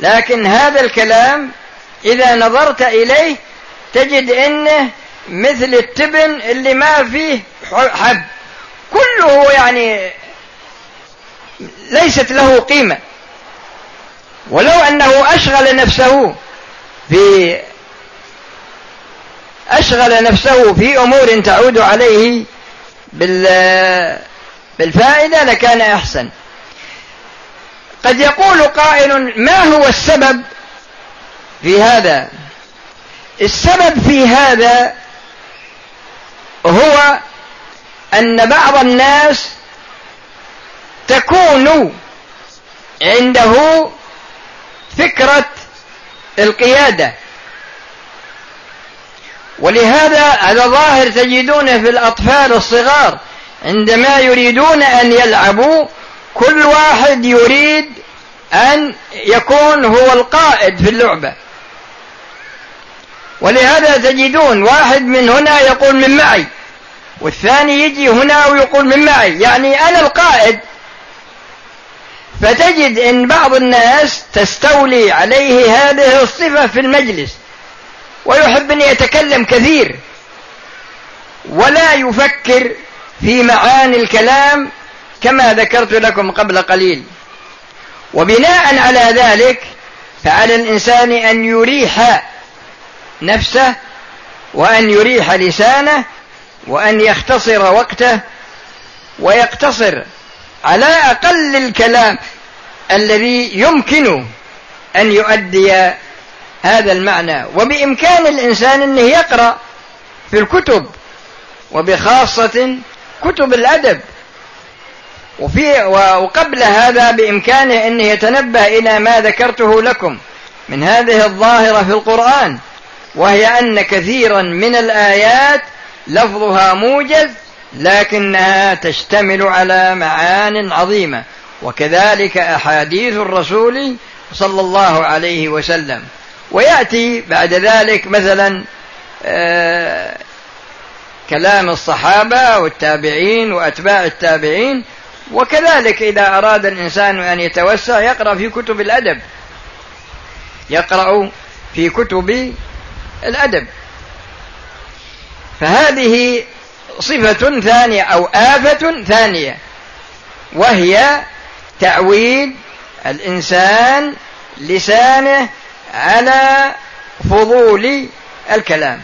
لكن هذا الكلام إذا نظرت إليه تجد أنه مثل التبن اللي ما فيه حب. كله يعني ليست له قيمة. ولو أنه أشغل نفسه في أشغل نفسه في أمور تعود عليه بالفائدة لكان أحسن. قد يقول قائل ما هو السبب في هذا؟ السبب في هذا هو أن بعض الناس تكون عنده فكرة القيادة. ولهذا هذا ظاهر تجدونه في الأطفال الصغار عندما يريدون أن يلعبوا كل واحد يريد أن يكون هو القائد في اللعبة. ولهذا تجدون واحد من هنا يقول من معي والثاني يجي هنا ويقول من معي. يعني أنا القائد. فتجد إن بعض الناس تستولي عليه هذه الصفة في المجلس ويحب أن يتكلم كثير ولا يفكر في معاني الكلام كما ذكرت لكم قبل قليل. وبناء على ذلك فعلى الإنسان أن يريح نفسه وأن يريح لسانه وأن يختصر وقته ويقتصر على أقل الكلام الذي يمكن أن يؤدي هذا المعنى. وبإمكان الإنسان أنه يقرأ في الكتب وبخاصة كتب الأدب. وفي وقبل هذا بإمكانه أنه يتنبه إلى ما ذكرته لكم من هذه الظاهرة في القرآن وهي أن كثيرا من الآيات لفظها موجز لكنها تشتمل على معان عظيمة وكذلك أحاديث الرسول صلى الله عليه وسلم. ويأتي بعد ذلك مثلا آه كلام الصحابة والتابعين وأتباع التابعين وكذلك إذا أراد الإنسان أن يتوسع يقرأ في كتب الأدب. يقرأ في كتب الأدب. فهذه صفة ثانية أو آفة ثانية وهي تعويد الإنسان لسانه على فضول الكلام.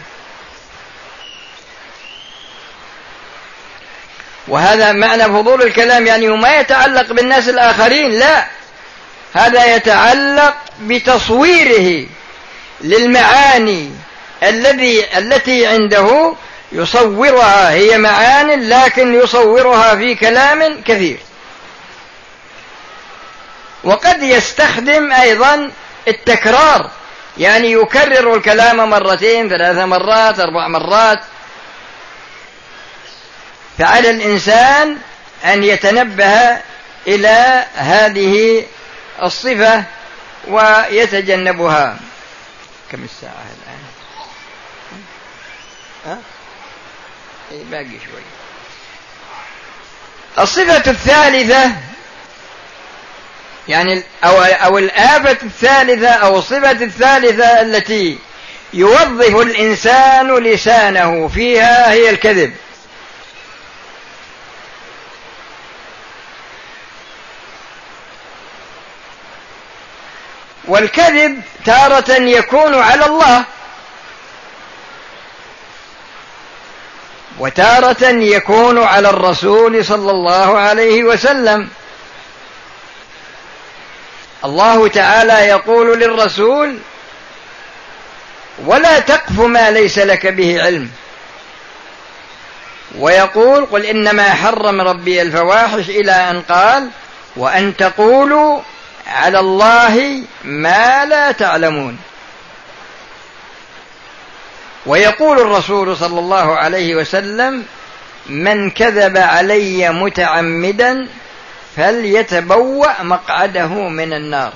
وهذا معنى فضول الكلام يعني ما يتعلق بالناس الآخرين لا. هذا يتعلق بتصويره للمعاني الذي التي عنده يصورها هي معان لكن يصورها في كلام كثير. وقد يستخدم أيضا التكرار يعني يكرر الكلام مرتين ثلاث مرات أربع مرات فعلى الإنسان أن يتنبه إلى هذه الصفة ويتجنبها. كم الساعة الآن؟ ها؟ إيه، باقي شوي. الصفة الثالثة يعني أو أو الآفة الثالثة أو الصفة الثالثة التي يوظف الإنسان لسانه فيها هي الكذب. والكذب تارة يكون على الله. وتارة يكون على الرسول صلى الله عليه وسلم. الله تعالى يقول للرسول ولا تقف ما ليس لك به علم. ويقول قل إنما حرم ربي الفواحش إلى أن قال وأن تقولوا على الله ما لا تعلمون. ويقول الرسول صلى الله عليه وسلم من كذب علي متعمدا فليتبوأ مقعده من النار.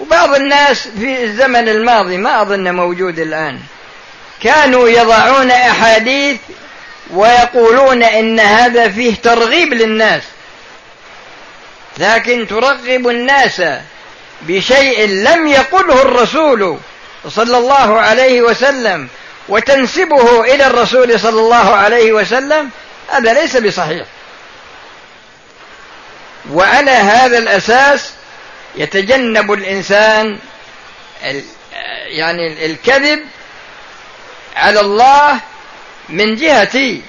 وبعض الناس في الزمن الماضي ما أظن موجود الآن. كانوا يضعون أحاديث ويقولون إن هذا فيه ترغيب للناس. لكن ترغب الناس بشيء لم يقله الرسول صلى الله عليه وسلم وتنسبه إلى الرسول صلى الله عليه وسلم هذا ليس بصحيح. وعلى هذا الأساس يتجنب الإنسان يعني الكذب على الله من جهة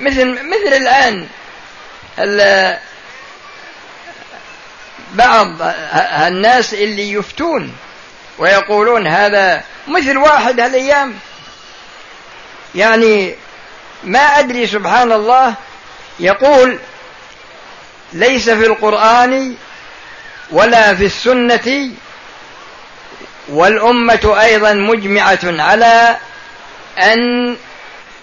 مثل مثل الآن بعض الناس اللي يفتون ويقولون هذا مثل واحد هالأيام. يعني ما أدري سبحان الله يقول ليس في القرآن ولا في السنة والأمة أيضا مجمعة على أن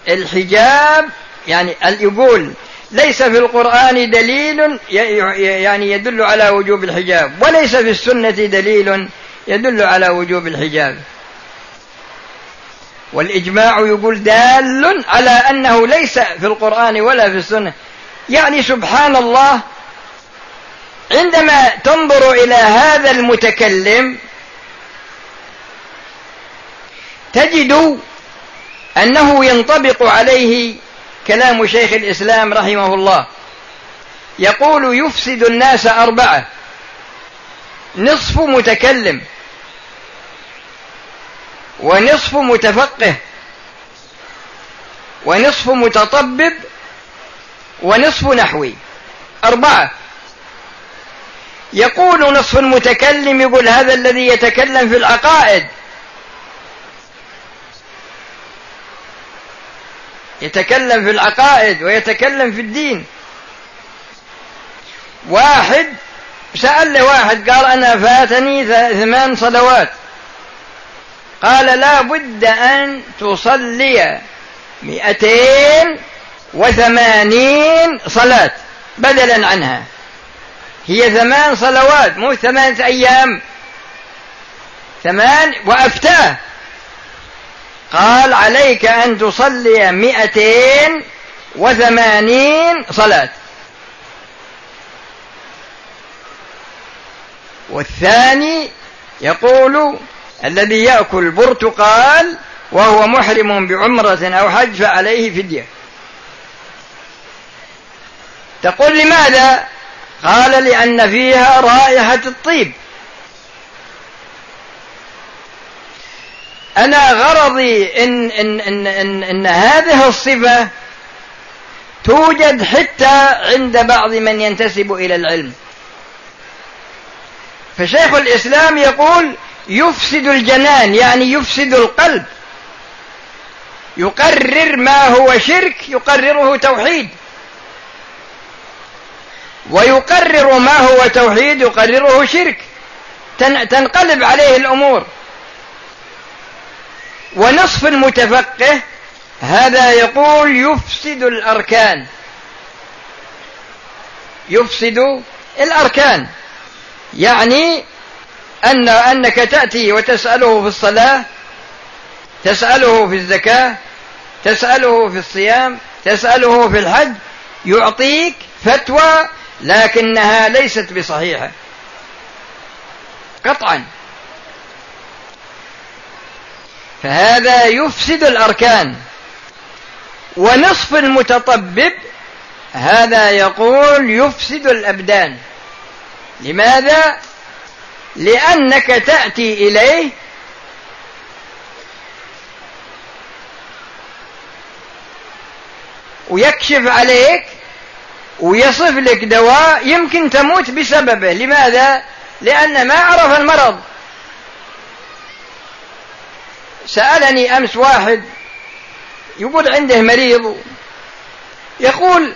الحجاب يعني يقول ليس في القرآن دليل يعني يدل على وجوب الحجاب وليس في السنة دليل يدل على وجوب الحجاب. والإجماع يقول دال على أنه ليس في القرآن ولا في السنة. يعني سبحان الله عندما تنظر إلى هذا المتكلم تجد أنه ينطبق عليه كلام شيخ الإسلام رحمه الله. يقول يفسد الناس أربعة. نصف متكلم. ونصف متفقه. ونصف متطبب. ونصف نحوي. أربعة. يقول نصف المتكلم يقول هذا الذي يتكلم في العقائد. يتكلم في العقائد ويتكلم في الدين. واحد سأل له واحد قال أنا فاتني ثمان صلوات. قال لا بد أن تصلي مئتين وثمانين صلاة بدلا عنها. هي ثمان صلوات مو ثمانية أيام. ثمان وأفتاه. قال عليك أن تصلي مئتين وثمانين صلاة. والثاني يقول الذي يأكل برتقال وهو محرم بعمرة أو حج فعليه فدية. تقول لماذا؟ قال لأن فيها رائحة الطيب. أنا غرضي إن, إن, إن, إن, إن هذه الصفة توجد حتى عند بعض من ينتسب إلى العلم. فشيخ الإسلام يقول يفسد الجنان يعني يفسد القلب. يقرر ما هو شرك يقرره توحيد. ويقرر ما هو توحيد يقرره شرك. تنقلب عليه الأمور. ونصف المتفقه هذا يقول يفسد الأركان. يفسد الأركان. يعني أن أنك تأتي وتسأله في الصلاة تسأله في الزكاة تسأله في الصيام تسأله في الحج يعطيك فتوى لكنها ليست بصحيحة. قطعا. فهذا يفسد الأركان. ونصف المتطبب هذا يقول يفسد الأبدان. لماذا؟ لأنك تأتي إليه ويكشف عليك ويصف لك دواء يمكن تموت بسببه. لماذا؟ لأن ما عرف المرض. سألني أمس واحد يقول عنده مريض يقول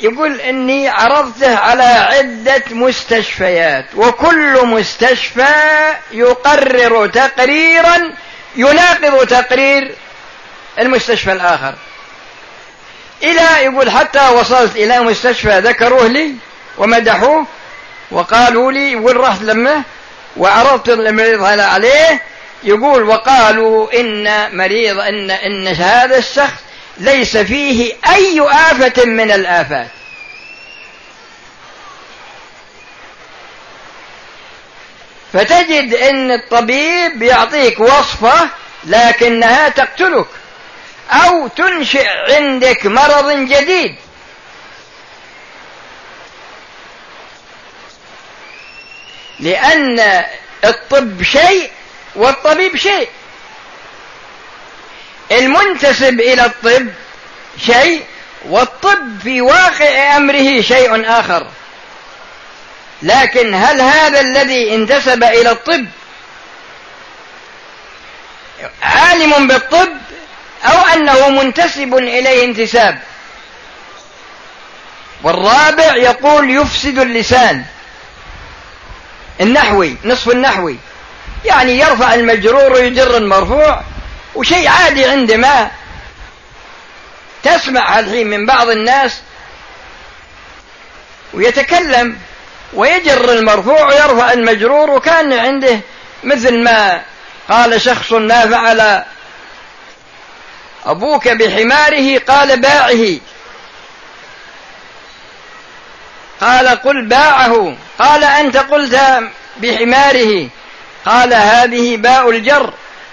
يقول إني عرضته على عدة مستشفيات وكل مستشفى يقرر تقريرا يناقض تقرير المستشفى الآخر. إلى يقول حتى وصلت إلى مستشفى ذكروه لي ومدحوه وقالوا لي يقول رحت لمه وعرضت المريض هذا عليه يقول وقالوا إن مريض إن إن هذا الشخص ليس فيه أي آفة من الآفات. فتجد إن الطبيب يعطيك وصفة لكنها تقتلك أو تنشئ عندك مرض جديد. لأن الطب شيء والطبيب شيء. المنتسب إلى الطب شيء والطب في واقع أمره شيء آخر. لكن هل هذا الذي انتسب إلى الطب عالم بالطب أو أنه منتسب إليه انتساب؟ والرابع يقول يفسد اللسان. النحوي نصف النحوي. يعني يرفع المجرور ويجر المرفوع وشيء عادي عندما تسمع الحين من بعض الناس ويتكلم ويجر المرفوع ويرفع المجرور وكان عنده مثل ما قال شخص ما فعل أبوك بحماره قال باعه. قال قل باعه قال أنت قلت بحماره. قال هذه باء الجر.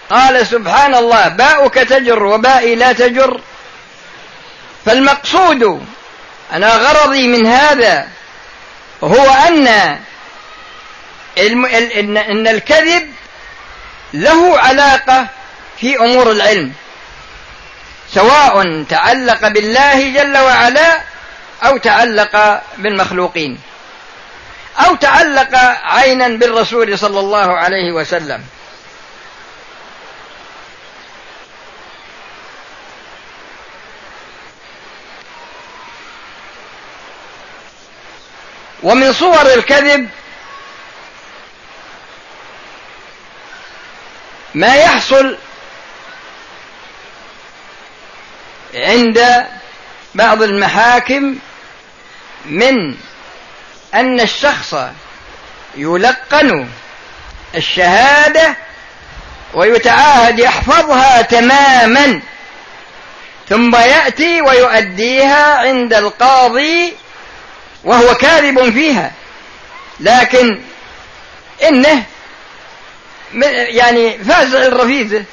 قال سبحان الله باؤك تجر وبائي لا تجر. فالمقصود أنا غرضي من هذا هو أن إن الكذب له علاقة في أمور العلم. سواء تعلق بالله جل وعلا أو تعلق بالمخلوقين. أو تعلق عينا بالرسول صلى الله عليه وسلم. ومن صور الكذب ما يحصل عند بعض المحاكم من أن الشخص يلقن الشهادة ويتعاهد يحفظها تماما ثم يأتي ويؤديها عند القاضي وهو كاذب فيها. لكن إنه يعني فازع الرفيزة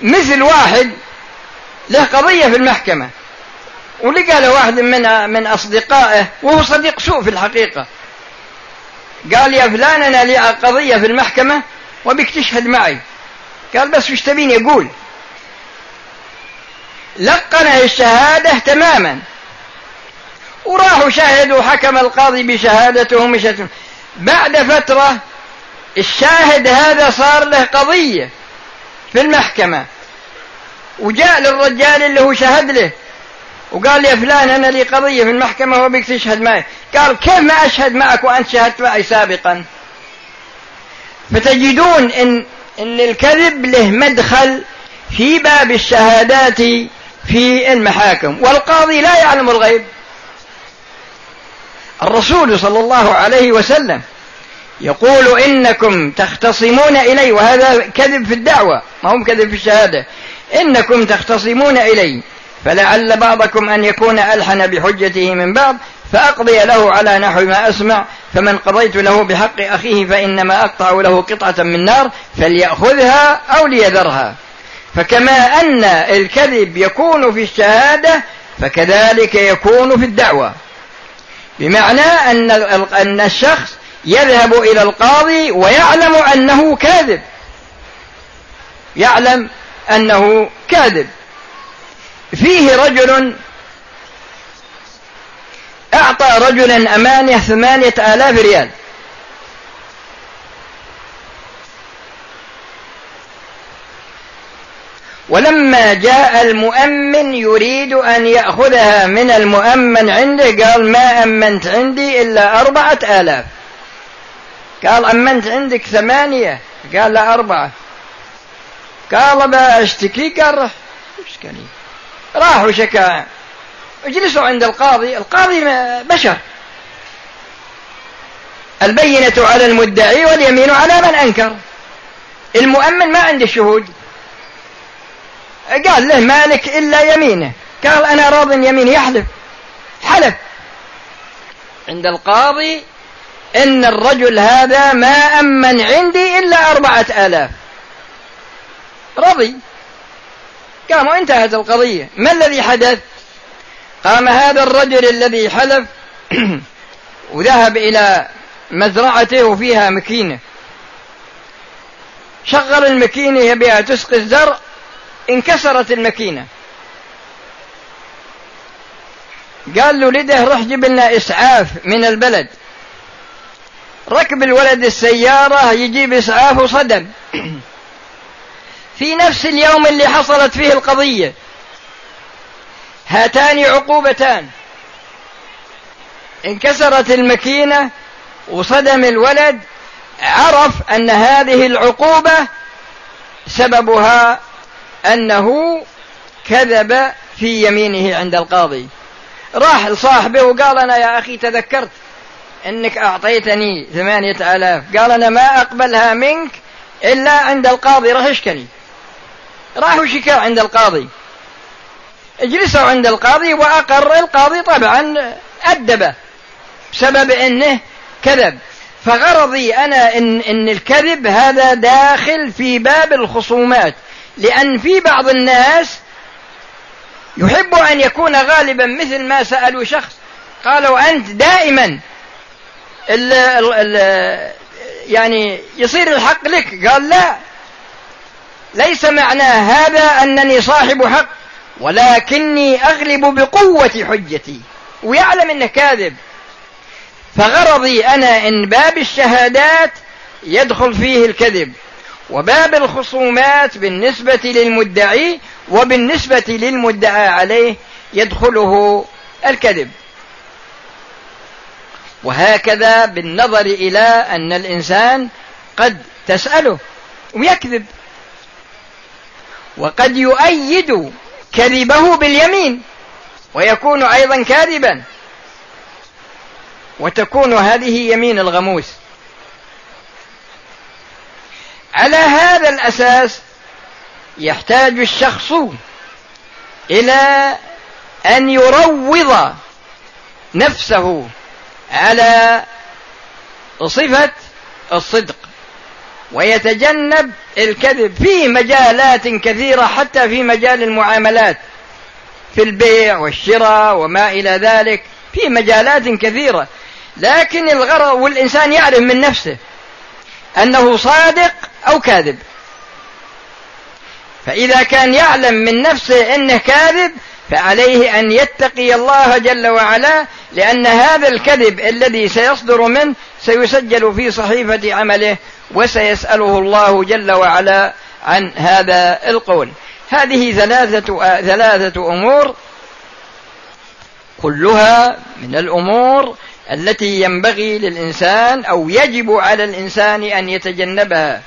مثل واحد له قضية في المحكمة. ولقى له واحد من من أصدقائه وهو صديق سوء في الحقيقة. قال يا فلان أنا لي قضية في المحكمة وبك تشهد معي. قال بس وش تبين يقول لقنه الشهادة تماما. وراحوا شاهدوا حكم القاضي بشهادته مشت بعد فترة الشاهد هذا صار له قضية في المحكمة. وجاء للرجال اللي هو شهد له. وقال يا فلان أنا لي قضية في المحكمة وبيك تشهد معي. قال كيف ما أشهد معك وأنت شهدت معي سابقا؟ فتجدون إن, إن الكذب له مدخل في باب الشهادات في المحاكم والقاضي لا يعلم الغيب. الرسول صلى الله عليه وسلم يقول إنكم تختصمون إلي وهذا كذب في الدعوة ما هم كذب في الشهادة. إنكم تختصمون إلي. فلعل بعضكم أن يكون ألحن بحجته من بعض فأقضي له على نحو ما أسمع فمن قضيت له بحق أخيه فإنما أقطع له قطعة من نار فليأخذها أو ليذرها. فكما أن الكذب يكون في الشهادة فكذلك يكون في الدعوة. بمعنى أن أن الشخص يذهب إلى القاضي ويعلم أنه كاذب. يعلم أنه كاذب. فيه رجل أعطى رجلا أمانة ثمانية آلاف ريال. ولما جاء المؤمن يريد أن يأخذها من المؤمن عنده قال ما أمنت عندي إلا أربعة آلاف. قال أمنت عندك ثمانية؟ قال لا أربعة. قال بأشتكي قال روح اشكالي راح وشكى اجلسوا عند القاضي. القاضي بشر. البينة على المدعي واليمين على من أنكر. المؤمن ما عنده شهود. قال له مالك إلا يمينه. قال أنا راض يمين يحلف. حلف. عند القاضي إن الرجل هذا ما أمن عندي إلا أربعة آلاف. رضي قام وانتهت القضية. ما الذي حدث؟ قام هذا الرجل الذي حلف وذهب إلى مزرعته وفيها مكينة. شغل المكينة يبيها تسقي الزرع انكسرت المكينة. قال له لده روح جيب لنا إسعاف من البلد. ركب الولد السيارة يجيب إسعاف وصدم. في نفس اليوم اللي حصلت فيه القضية. هاتان عقوبتان. انكسرت المكينة وصدم الولد عرف أن هذه العقوبة سببها أنه كذب في يمينه عند القاضي. راح لصاحبه وقال أنا يا أخي تذكرت أنك أعطيتني ثمانية آلاف. قال أنا ما أقبلها منك إلا عند القاضي راح يشكني راحوا شكاو عند القاضي. اجلسوا عند القاضي وأقر القاضي طبعا أدبه بسبب أنه كذب. فغرضي أنا إن, إن الكذب هذا داخل في باب الخصومات. لأن في بعض الناس يحب أن يكون غالبا مثل ما سألوا شخص. قالوا أنت دائما ال ال يعني يصير الحق لك. قال لا. ليس معنى هذا أنني صاحب حق ولكني أغلب بقوة حجتي. ويعلم أنه كاذب. فغرضي أنا إن باب الشهادات يدخل فيه الكذب وباب الخصومات بالنسبة للمدعي وبالنسبة للمدعى عليه يدخله الكذب. وهكذا بالنظر إلى أن الإنسان قد تسأله ويكذب. وقد يؤيد كذبه باليمين ويكون أيضا كاذبا. وتكون هذه يمين الغموس. على هذا الأساس يحتاج الشخص إلى أن يروض نفسه على صفة الصدق. ويتجنب الكذب في مجالات كثيرة حتى في مجال المعاملات في البيع والشراء وما إلى ذلك في مجالات كثيرة. لكن الغرض والإنسان يعرف من نفسه أنه صادق أو كاذب. فإذا كان يعلم من نفسه أنه كاذب فعليه أن يتقي الله جل وعلا لأن هذا الكذب الذي سيصدر منه سيسجل في صحيفة عمله. وسيسأله الله جل وعلا عن هذا القول. هذه ثلاثة ثلاثة أمور كلها من الأمور التي ينبغي للإنسان أو يجب على الإنسان أن يتجنبها.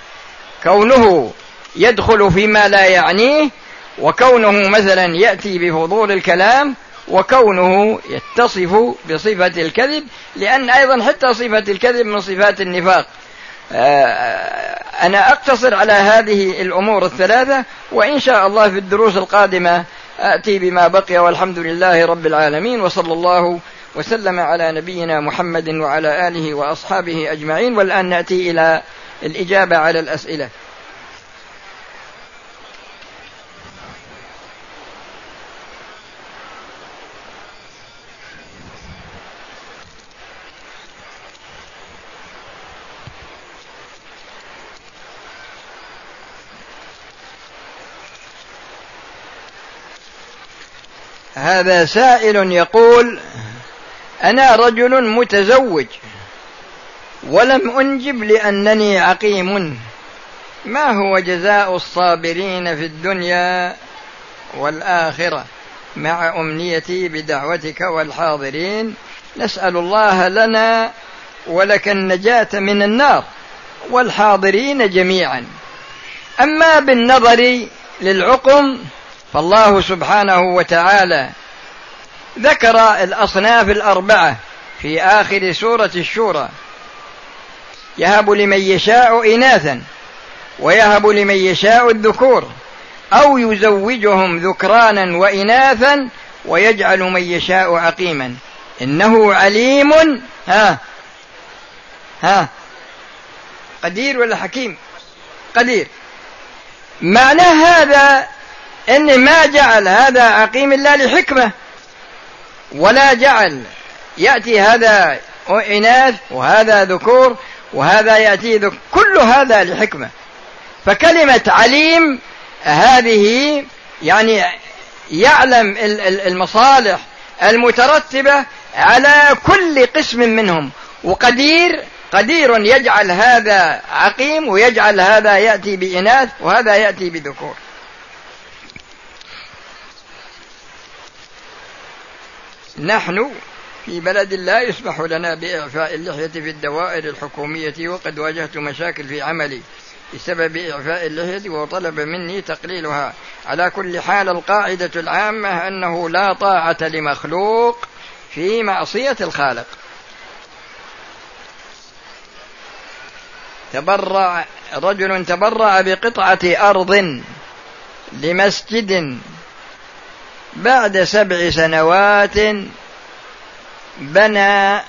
كونه يدخل فيما لا يعنيه وكونه مثلا يأتي بفضول الكلام وكونه يتصف بصفة الكذب لأن أيضا حتى صفة الكذب من صفات النفاق. أنا أقتصر على هذه الأمور الثلاثة وإن شاء الله في الدروس القادمة آتي بما بقي والحمد لله رب العالمين وصلى الله وسلم على نبينا محمد وعلى آله وأصحابه أجمعين. والآن نأتي إلى الإجابة على الأسئلة. هذا سائل يقول أنا رجل متزوج ولم أنجب لأنني عقيم. ما هو جزاء الصابرين في الدنيا والآخرة مع أمنيتي بدعوتك والحاضرين؟ نسأل الله لنا ولك النجاة من النار والحاضرين جميعا. أما بالنظر للعقم فالله سبحانه وتعالى ذكر الأصناف الأربعة في آخر سورة الشورى. يهب لمن يشاء إناثا ويهب لمن يشاء الذكور أو يزوجهم ذكرانا وإناثا ويجعل من يشاء عقيما. إنه عليم ها ها قدير ولا حكيم؟ قدير. معنى هذا ان ما جعل هذا عقيم الله لحكمة ولا جعل يأتي هذا إناث وهذا ذكور وهذا يأتي ذكور كل هذا لحكمة. فكلمة عليم هذه يعني يعلم المصالح المترتبة على كل قسم منهم وقدير قدير يجعل هذا عقيم ويجعل هذا يأتي بإناث وهذا يأتي بذكور. نحن في بلد لا يسمح لنا بإعفاء اللحية في الدوائر الحكومية وقد واجهت مشاكل في عملي بسبب إعفاء اللحية وطلب مني تقليلها. على كل حال القاعدة العامة أنه لا طاعة لمخلوق في معصية الخالق. تبرع رجل تبرع بقطعة أرض لمسجد بعد سبع سنوات بنى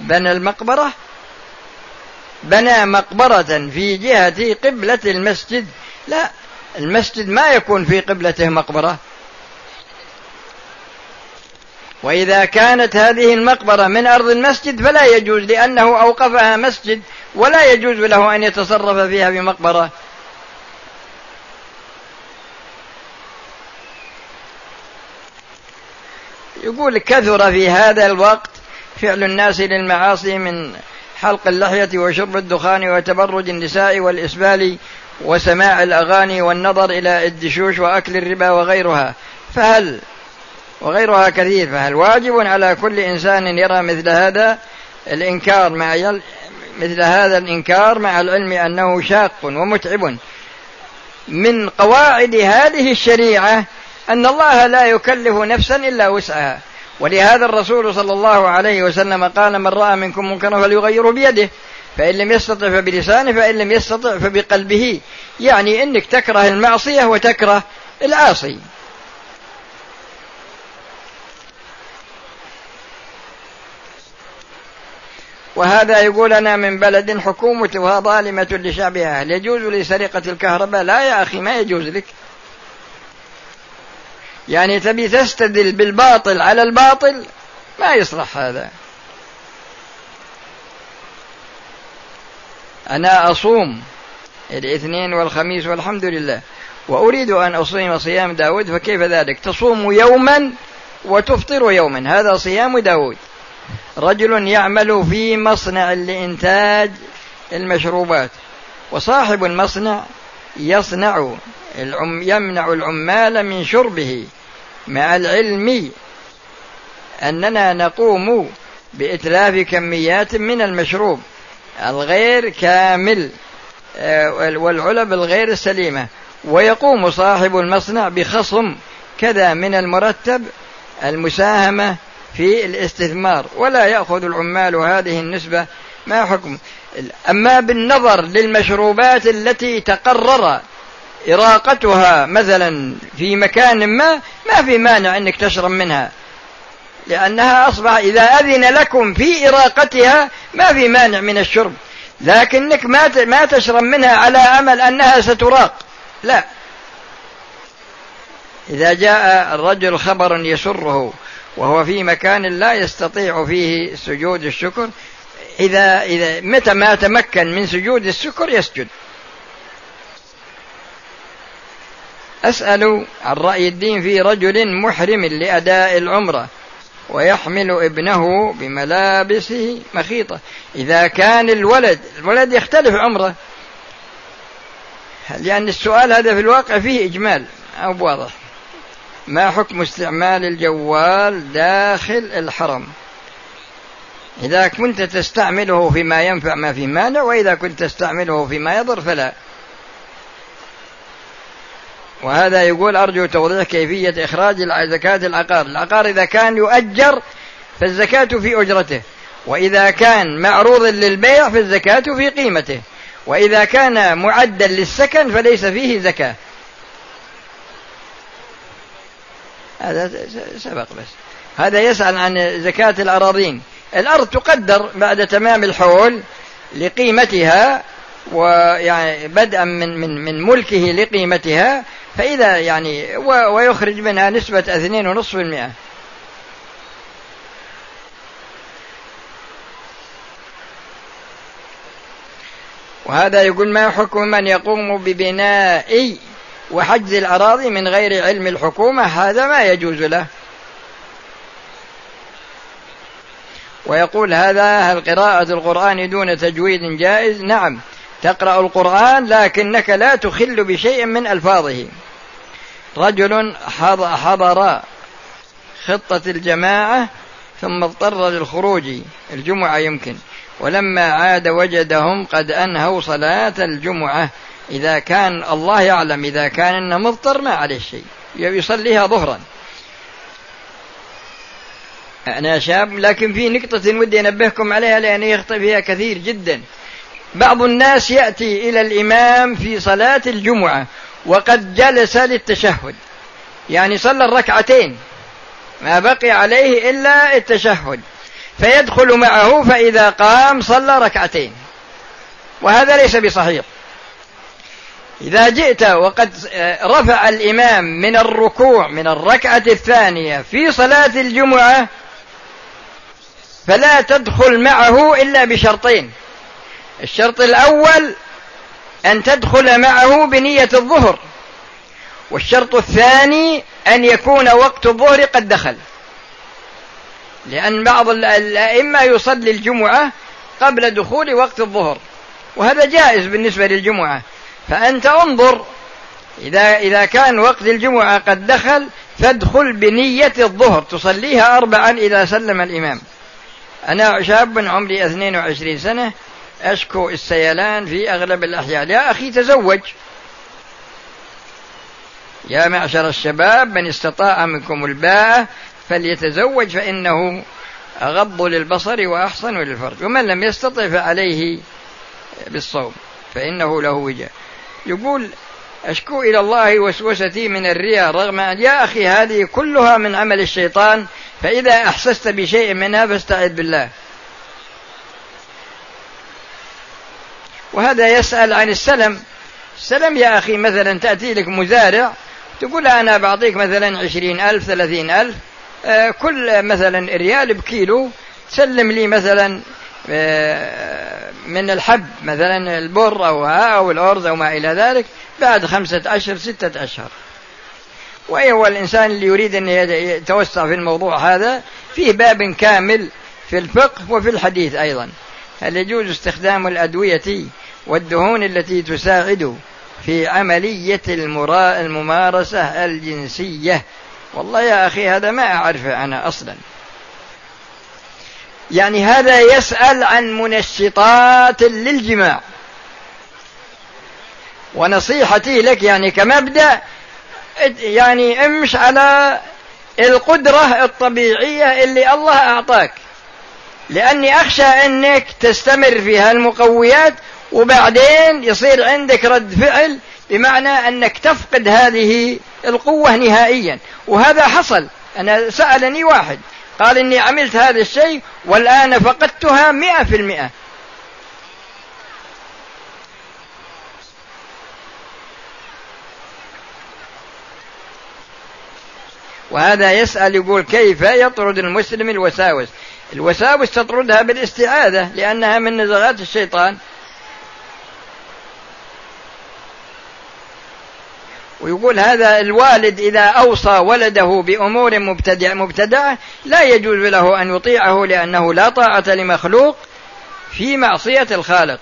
بنى المقبرة بنى مقبرة في جهة قبلة المسجد. لا المسجد ما يكون في قبلته مقبرة. وإذا كانت هذه المقبرة من أرض المسجد فلا يجوز لأنه أوقفها مسجد ولا يجوز له أن يتصرف فيها بمقبرة. يقول كثر في هذا الوقت فعل الناس للمعاصي من حلق اللحية وشرب الدخان وتبرج النساء والإسبال وسماع الأغاني والنظر إلى الدشوش وأكل الربا وغيرها. فهل وغيرها كثير فهل واجب على كل إنسان يرى مثل هذا الإنكار مع يل مثل هذا الإنكار مع العلم أنه شاق ومتعب؟ من قواعد هذه الشريعة أن الله لا يكلف نفسا إلا وسعها. ولهذا الرسول صلى الله عليه وسلم قال من رأى منكم منكرا فليغيره بيده. فإن لم يستطع فبلسانه فإن لم يستطع فبقلبه. يعني إنك تكره المعصية وتكره العاصي. وهذا يقول أنا من بلد حكومتها ظالمة لشعبها هل يجوز لي سرقة الكهرباء؟ لا يا أخي ما يجوز لك. يعني تبي تستدل بالباطل على الباطل ما يصلح هذا. أنا أصوم الاثنين والخميس والحمد لله وأريد أن أصيم صيام داود فكيف ذلك؟ تصوم يوما وتفطر يوما هذا صيام داود. رجل يعمل في مصنع لإنتاج المشروبات وصاحب المصنع يصنع العم يمنع العمال من شربه. مع العلم أننا نقوم بإتلاف كميات من المشروب الغير كامل آه، والعلب الغير السليمة. ويقوم صاحب المصنع بخصم كذا من المرتب المساهمة في الاستثمار. ولا يأخذ العمال هذه النسبة. ما حكم؟ أما بالنظر للمشروبات التي تقرر إراقتها مثلا في مكان ما ما في مانع أنك تشرب منها. لأنها أصبح إذا أذن لكم في إراقتها ما في مانع من الشرب. لكنك ما ما تشرب منها على أمل أنها ستراق. لا. إذا جاء الرجل خبر يسره وهو في مكان لا يستطيع فيه سجود الشكر إذا إذا متى ما تمكن من سجود الشكر يسجد. أسأل عن رأي الدين في رجل محرم لأداء العمرة ويحمل ابنه بملابسه مخيطة. إذا كان الولد الولد يختلف عمره. لأن السؤال هذا في الواقع فيه إجمال أو واضح؟ ما حكم استعمال الجوال داخل الحرم؟ إذا كنت تستعمله فيما ينفع ما في مانع وإذا كنت تستعمله فيما يضر فلا. وهذا يقول أرجو توضيح كيفية إخراج زكاة العقار. العقار إذا كان يؤجر فالزكاة في أجرته. وإذا كان معروضا للبيع فالزكاة في قيمته. وإذا كان معدا للسكن فليس فيه زكاة. هذا سبق بس. هذا يسأل عن زكاة الأراضين. الأرض تقدر بعد تمام الحول لقيمتها ويعني بدءا من من من ملكه لقيمتها فإذا يعني ويخرج منها نسبة اثنين ونصف المئة. وهذا يقول ما حكم من يقوم ببناء وحجز الأراضي من غير علم الحكومة؟ هذا ما يجوز له. ويقول هذا هل قراءة القرآن دون تجويد جائز؟ نعم. تقرأ القرآن لكنك لا تخل بشيء من ألفاظه. رجل حضر خطة الجماعة ثم اضطر للخروج. الجمعة يمكن. ولما عاد وجدهم قد أنهوا صلاة الجمعة. إذا كان الله يعلم. إذا كان إنه مضطر ما عليه شيء يصليها ظهرا. أنا شاب لكن في نقطة ودي أنبهكم عليها لأن يخطئ فيها كثير جدا. بعض الناس يأتي إلى الإمام في صلاة الجمعة وقد جلس للتشهد. يعني صلى الركعتين ما بقي عليه إلا التشهد. فيدخل معه فإذا قام صلى ركعتين. وهذا ليس بصحيح. إذا جئت وقد رفع الإمام من الركوع من الركعة الثانية في صلاة الجمعة فلا تدخل معه إلا بشرطين. الشرط الأول أن تدخل معه بنية الظهر. والشرط الثاني أن يكون وقت الظهر قد دخل. لأن بعض الأئمة يصلي الجمعة قبل دخول وقت الظهر. وهذا جائز بالنسبة للجمعة. فأنت انظر إذا إذا كان وقت الجمعة قد دخل فادخل بنية الظهر. تصليها أربعا إذا سلم الإمام. أنا شاب عمري 22 سنة أشكو السيلان في أغلب الأحيان. يا أخي تزوج. يا معشر الشباب من استطاع منكم الباء فليتزوج فإنه أغض للبصر وأحصن للفرج. ومن لم يستطع فعليه بالصوم فإنه له وجاء يقول أشكو إلى الله وسوستي من الرياء رغم أن يا أخي هذه كلها من عمل الشيطان فإذا أحسست بشيء منها فاستعذ بالله. وهذا يسأل عن السلم. السلم يا أخي مثلا تأتي لك مزارع تقول أنا بعطيك مثلا عشرين ألف ثلاثين ألف آه، كل مثلا ريال بكيلو تسلم لي مثلا آه، من الحب مثلا البر أو أو الأرز أو ما إلى ذلك بعد خمسة أشهر ستة أشهر. وهو الإنسان اللي يريد أن يتوسع في الموضوع هذا فيه باب كامل في الفقه وفي الحديث أيضا. هل يجوز استخدام الأدوية والدهون التي تساعد في عملية الممارسة الجنسية؟ والله يا أخي هذا ما أعرفه أنا أصلا. يعني هذا يسأل عن منشطات للجماع. ونصيحتي لك يعني كمبدأ يعني امش على القدرة الطبيعية اللي الله أعطاك. لأني أخشى أنك تستمر في هالمقويات وبعدين يصير عندك رد فعل بمعنى أنك تفقد هذه القوة نهائيا. وهذا حصل. أنا سألني واحد قال إني عملت هذا الشيء والآن فقدتها مئة في المئة. وهذا يسأل يقول كيف يطرد المسلم الوساوس؟ الوساوس تطردها بالاستعاذة لأنها من نزغات الشيطان. ويقول هذا الوالد إذا أوصى ولده بأمور مبتدع مبتدعة لا يجوز له أن يطيعه لأنه لا طاعة لمخلوق في معصية الخالق.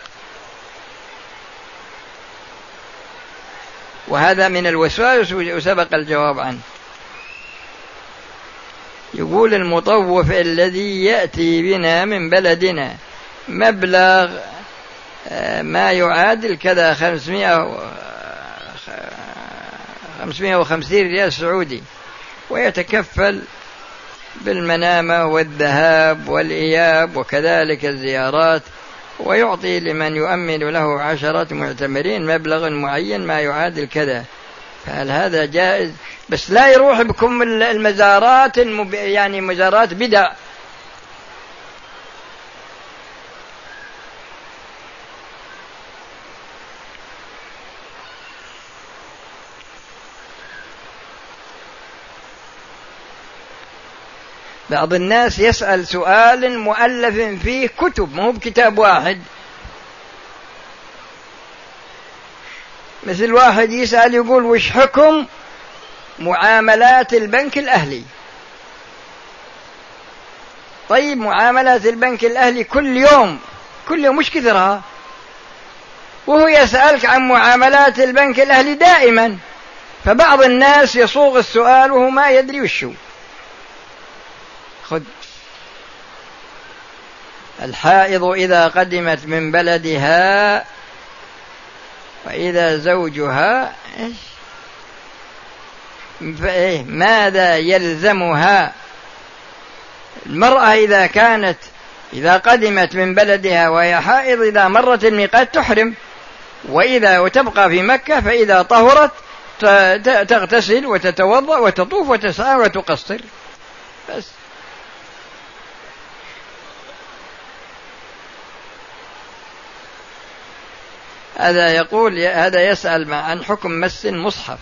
وهذا من الوسواس وسبق الجواب عنه. يقول المطوف الذي يأتي بنا من بلدنا مبلغ آه، ما يعادل كذا خمسمائة خمسمائة وخمسين ريال سعودي ويتكفل بالمنامة والذهاب والإياب وكذلك الزيارات ويعطي لمن يؤمن له عشرة معتمرين مبلغ معين ما يعادل كذا. فهل هذا جائز بس لا يروح بكم المزارات يعني مزارات بدع. بعض الناس يسأل سؤال مؤلف فيه كتب مو بكتاب واحد. مثل واحد يسأل يقول وش حكم معاملات البنك الأهلي؟ طيب معاملات البنك الأهلي كل يوم كل يوم مش كثرها؟ وهو يسألك عن معاملات البنك الأهلي دائما فبعض الناس يصوغ السؤال وهو ما يدري وشو خذ. الحائض إذا قدمت من بلدها وإذا زوجها ماذا يلزمها؟ المرأة إذا كانت إذا قدمت من بلدها وهي حائض إذا مرت الميقات تحرم. وإذا وتبقى في مكة فإذا طهرت تغتسل وتتوضأ وتطوف وتسعى وتقصر. بس. هذا يقول هذا يسأل عن حكم مس المصحف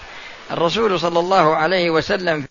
الرسول صلى الله عليه وسلم